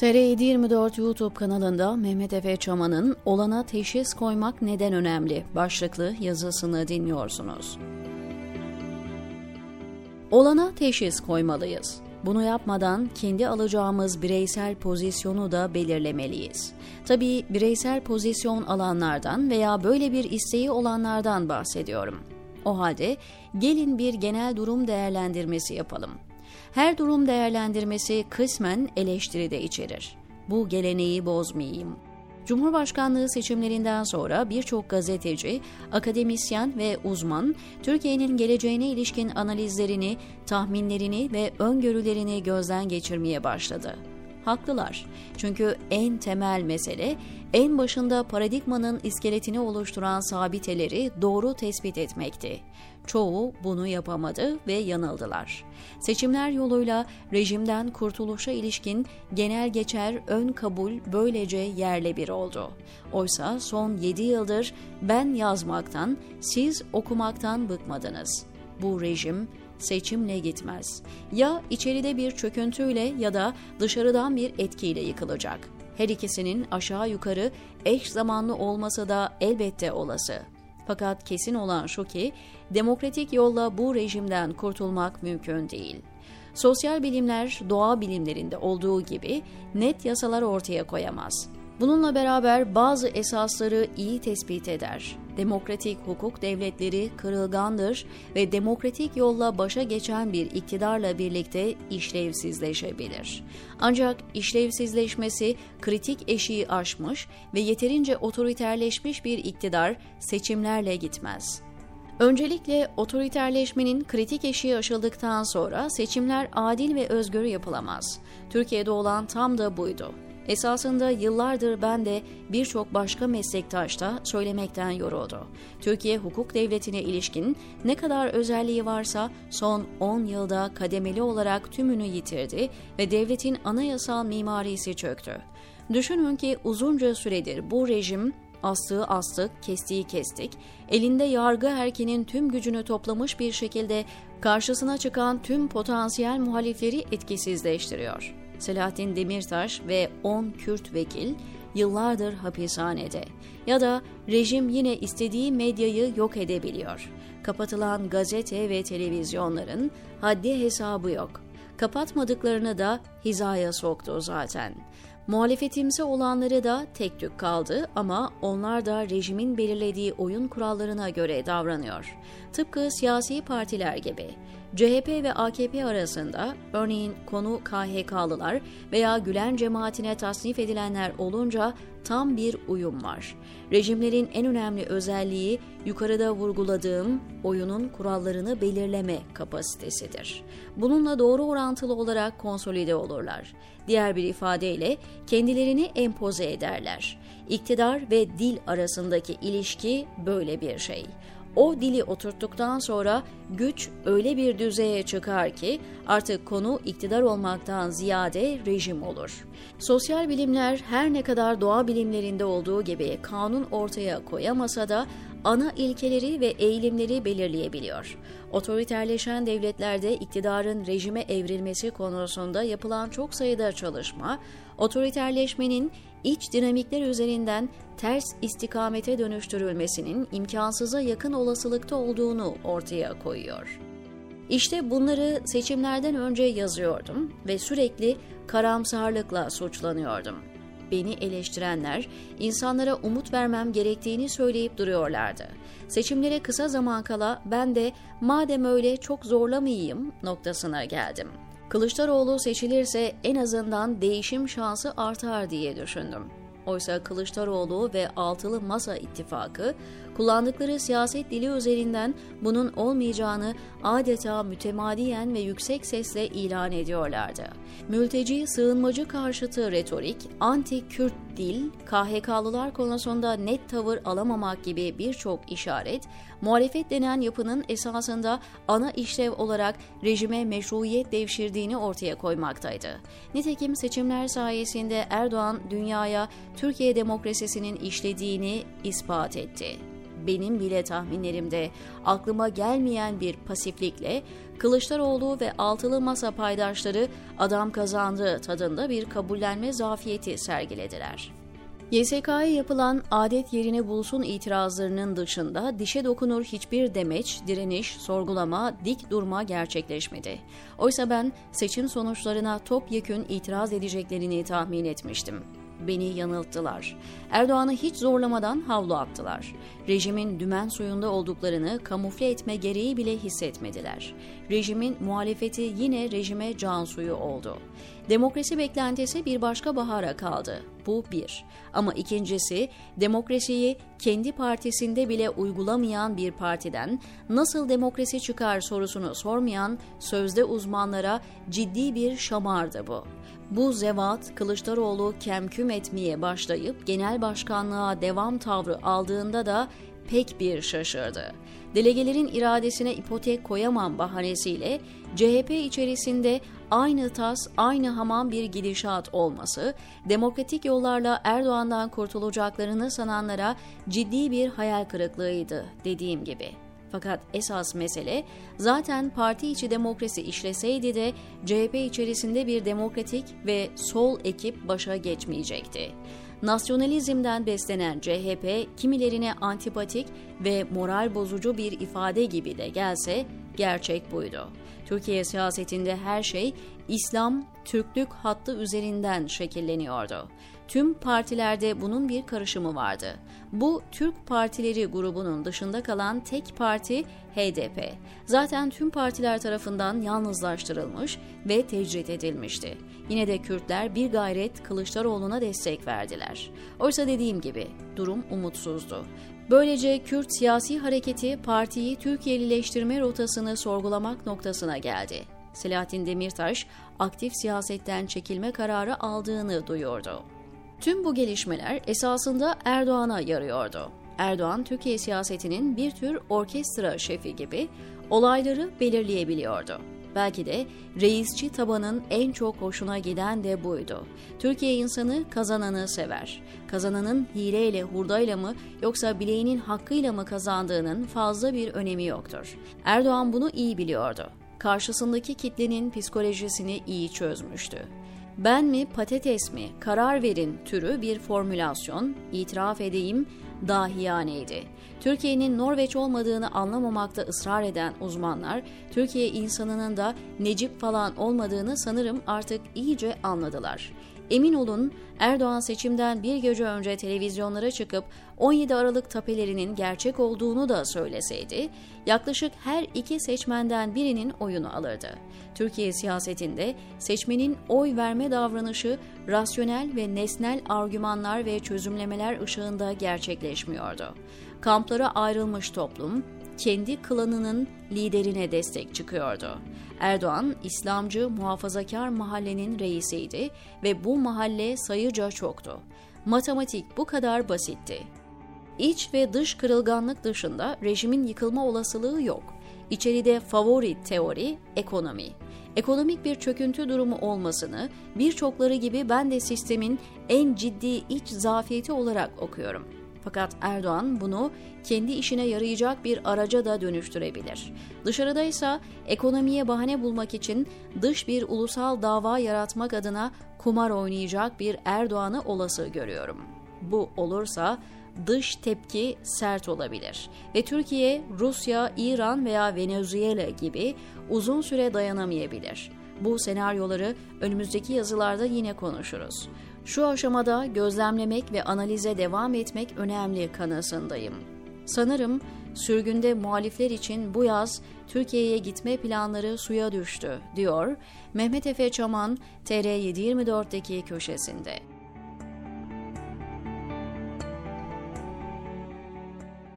TR724 YouTube kanalında Mehmet Efe Çaman'ın Olana Teşhis Koymak Neden Önemli başlıklı yazısını dinliyorsunuz. Olana teşhis koymalıyız. Bunu yapmadan kendi alacağımız bireysel pozisyonu da belirlemeliyiz. Tabii bireysel pozisyon alanlardan veya böyle bir isteği olanlardan bahsediyorum. O halde gelin bir genel durum değerlendirmesi yapalım. Her durum değerlendirmesi kısmen eleştiri de içerir. Bu geleneği bozmayayım. Cumhurbaşkanlığı seçimlerinden sonra birçok gazeteci, akademisyen ve uzman Türkiye'nin geleceğine ilişkin analizlerini, tahminlerini ve öngörülerini gözden geçirmeye başladı. Haklılar. Çünkü en temel mesele en başında paradigmanın iskeletini oluşturan sabiteleri doğru tespit etmekti. Çoğu bunu yapamadı ve yanıldılar. Seçimler yoluyla rejimden kurtuluşa ilişkin genel geçer ön kabul böylece yerle bir oldu. Oysa son 7 yıldır ben yazmaktan, siz okumaktan bıkmadınız. Bu rejim seçimle gitmez. Ya içeride bir çöküntüyle ya da dışarıdan bir etkiyle yıkılacak. Her ikisinin aşağı yukarı eş zamanlı olması da elbette olası. Fakat kesin olan şu ki demokratik yolla bu rejimden kurtulmak mümkün değil. Sosyal bilimler doğa bilimlerinde olduğu gibi net yasalar ortaya koyamaz. Bununla beraber bazı esasları iyi tespit eder. Demokratik hukuk devletleri kırılgandır ve demokratik yolla başa geçen bir iktidarla birlikte işlevsizleşebilir. Ancak işlevsizleşmesi kritik eşiği aşmış ve yeterince otoriterleşmiş bir iktidar seçimlerle gitmez. Öncelikle otoriterleşmenin kritik eşiği aşıldıktan sonra seçimler adil ve özgür yapılamaz. Türkiye'de olan tam da buydu. Esasında yıllardır ben de birçok başka meslektaş da söylemekten yoruldu. Türkiye hukuk devletine ilişkin ne kadar özelliği varsa son 10 yılda kademeli olarak tümünü yitirdi ve devletin anayasal mimarisi çöktü. Düşünün ki uzunca süredir bu rejim astığı astık, kestiği kestik, elinde yargı erkenin tüm gücünü toplamış bir şekilde karşısına çıkan tüm potansiyel muhalifleri etkisizleştiriyor. Selahattin Demirtaş ve 10 Kürt vekil yıllardır hapishanede. Ya da rejim yine istediği medyayı yok edebiliyor. Kapatılan gazete ve televizyonların haddi hesabı yok. Kapatmadıklarını da hizaya soktu zaten. Muhalefetimsi olanları da tek tük kaldı ama onlar da rejimin belirlediği oyun kurallarına göre davranıyor. Tıpkı siyasi partiler gibi. CHP ve AKP arasında örneğin konu KHK'lılar veya Gülen cemaatine tasnif edilenler olunca tam bir uyum var. Rejimlerin en önemli özelliği yukarıda vurguladığım oyunun kurallarını belirleme kapasitesidir. Bununla doğru orantılı olarak konsolide olurlar. Diğer bir ifadeyle kendilerini empoze ederler. İktidar ve dil arasındaki ilişki böyle bir şey. O dili oturttuktan sonra güç öyle bir düzeye çıkar ki artık konu iktidar olmaktan ziyade rejim olur. Sosyal bilimler her ne kadar doğa bilimlerinde olduğu gibi kanun ortaya koyamasa da ana ilkeleri ve eğilimleri belirleyebiliyor. Otoriterleşen devletlerde iktidarın rejime evrilmesi konusunda yapılan çok sayıda çalışma, otoriterleşmenin iç dinamikler üzerinden ters istikamete dönüştürülmesinin imkansıza yakın olasılıkta olduğunu ortaya koyuyor. İşte bunları seçimlerden önce yazıyordum ve sürekli karamsarlıkla suçlanıyordum. Beni eleştirenler insanlara umut vermem gerektiğini söyleyip duruyorlardı. Seçimlere kısa zaman kala ben de madem öyle çok zorlamayayım noktasına geldim. Kılıçdaroğlu seçilirse en azından değişim şansı artar diye düşündüm. Oysa Kılıçdaroğlu ve Altılı Masa ittifakı kullandıkları siyaset dili üzerinden bunun olmayacağını adeta mütemadiyen ve yüksek sesle ilan ediyorlardı. Mülteci, sığınmacı karşıtı retorik, anti-Kürt dil, KHK'lılar konusunda net tavır alamamak gibi birçok işaret, muhalefet denen yapının esasında ana işlev olarak rejime meşruiyet devşirdiğini ortaya koymaktaydı. Nitekim seçimler sayesinde Erdoğan dünyaya Türkiye demokrasisinin işlediğini ispat etti benim bile tahminlerimde aklıma gelmeyen bir pasiflikle Kılıçdaroğlu ve altılı masa paydaşları adam kazandığı tadında bir kabullenme zafiyeti sergilediler. YSK'ya yapılan adet yerini bulsun itirazlarının dışında dişe dokunur hiçbir demeç, direniş, sorgulama, dik durma gerçekleşmedi. Oysa ben seçim sonuçlarına topyekün itiraz edeceklerini tahmin etmiştim beni yanılttılar. Erdoğan'ı hiç zorlamadan havlu attılar. Rejimin dümen suyunda olduklarını kamufle etme gereği bile hissetmediler. Rejimin muhalefeti yine rejime can suyu oldu. Demokrasi beklentisi bir başka bahara kaldı. Bu bir. Ama ikincisi demokrasiyi kendi partisinde bile uygulamayan bir partiden nasıl demokrasi çıkar sorusunu sormayan sözde uzmanlara ciddi bir şamardı bu. Bu zevat Kılıçdaroğlu kemküm etmeye başlayıp genel başkanlığa devam tavrı aldığında da pek bir şaşırdı. Delegelerin iradesine ipotek koyamam bahanesiyle CHP içerisinde aynı tas, aynı hamam bir gidişat olması, demokratik yollarla Erdoğan'dan kurtulacaklarını sananlara ciddi bir hayal kırıklığıydı dediğim gibi. Fakat esas mesele zaten parti içi demokrasi işleseydi de CHP içerisinde bir demokratik ve sol ekip başa geçmeyecekti. Nasyonalizmden beslenen CHP kimilerine antipatik ve moral bozucu bir ifade gibi de gelse gerçek buydu. Türkiye siyasetinde her şey İslam, Türklük hattı üzerinden şekilleniyordu. Tüm partilerde bunun bir karışımı vardı. Bu Türk partileri grubunun dışında kalan tek parti HDP. Zaten tüm partiler tarafından yalnızlaştırılmış ve tecrit edilmişti. Yine de Kürtler bir gayret Kılıçdaroğlu'na destek verdiler. Oysa dediğim gibi durum umutsuzdu. Böylece Kürt siyasi hareketi partiyi Türkiye'lileştirme rotasını sorgulamak noktasına geldi. Selahattin Demirtaş aktif siyasetten çekilme kararı aldığını duyurdu. Tüm bu gelişmeler esasında Erdoğan'a yarıyordu. Erdoğan Türkiye siyasetinin bir tür orkestra şefi gibi olayları belirleyebiliyordu. Belki de reisçi tabanın en çok hoşuna giden de buydu. Türkiye insanı kazananı sever. Kazananın hileyle, hurdayla mı yoksa bileğinin hakkıyla mı kazandığının fazla bir önemi yoktur. Erdoğan bunu iyi biliyordu. Karşısındaki kitlenin psikolojisini iyi çözmüştü. Ben mi patates mi karar verin türü bir formülasyon, itiraf edeyim, dahiyaneydi. Türkiye'nin Norveç olmadığını anlamamakta ısrar eden uzmanlar, Türkiye insanının da Necip falan olmadığını sanırım artık iyice anladılar. Emin olun Erdoğan seçimden bir gece önce televizyonlara çıkıp 17 Aralık tapelerinin gerçek olduğunu da söyleseydi, yaklaşık her iki seçmenden birinin oyunu alırdı. Türkiye siyasetinde seçmenin oy verme davranışı rasyonel ve nesnel argümanlar ve çözümlemeler ışığında gerçekleşmiyordu. Kamplara ayrılmış toplum, kendi klanının liderine destek çıkıyordu. Erdoğan, İslamcı muhafazakar mahallenin reisiydi ve bu mahalle sayıca çoktu. Matematik bu kadar basitti. İç ve dış kırılganlık dışında rejimin yıkılma olasılığı yok. İçeride favori teori ekonomi. Ekonomik bir çöküntü durumu olmasını birçokları gibi ben de sistemin en ciddi iç zafiyeti olarak okuyorum.'' Fakat Erdoğan bunu kendi işine yarayacak bir araca da dönüştürebilir. Dışarıda ise ekonomiye bahane bulmak için dış bir ulusal dava yaratmak adına kumar oynayacak bir Erdoğan'ı olası görüyorum. Bu olursa dış tepki sert olabilir ve Türkiye, Rusya, İran veya Venezuela gibi uzun süre dayanamayabilir. Bu senaryoları önümüzdeki yazılarda yine konuşuruz. Şu aşamada gözlemlemek ve analize devam etmek önemli kanısındayım. Sanırım sürgünde muhalifler için bu yaz Türkiye'ye gitme planları suya düştü, diyor Mehmet Efe Çaman TR724'deki köşesinde.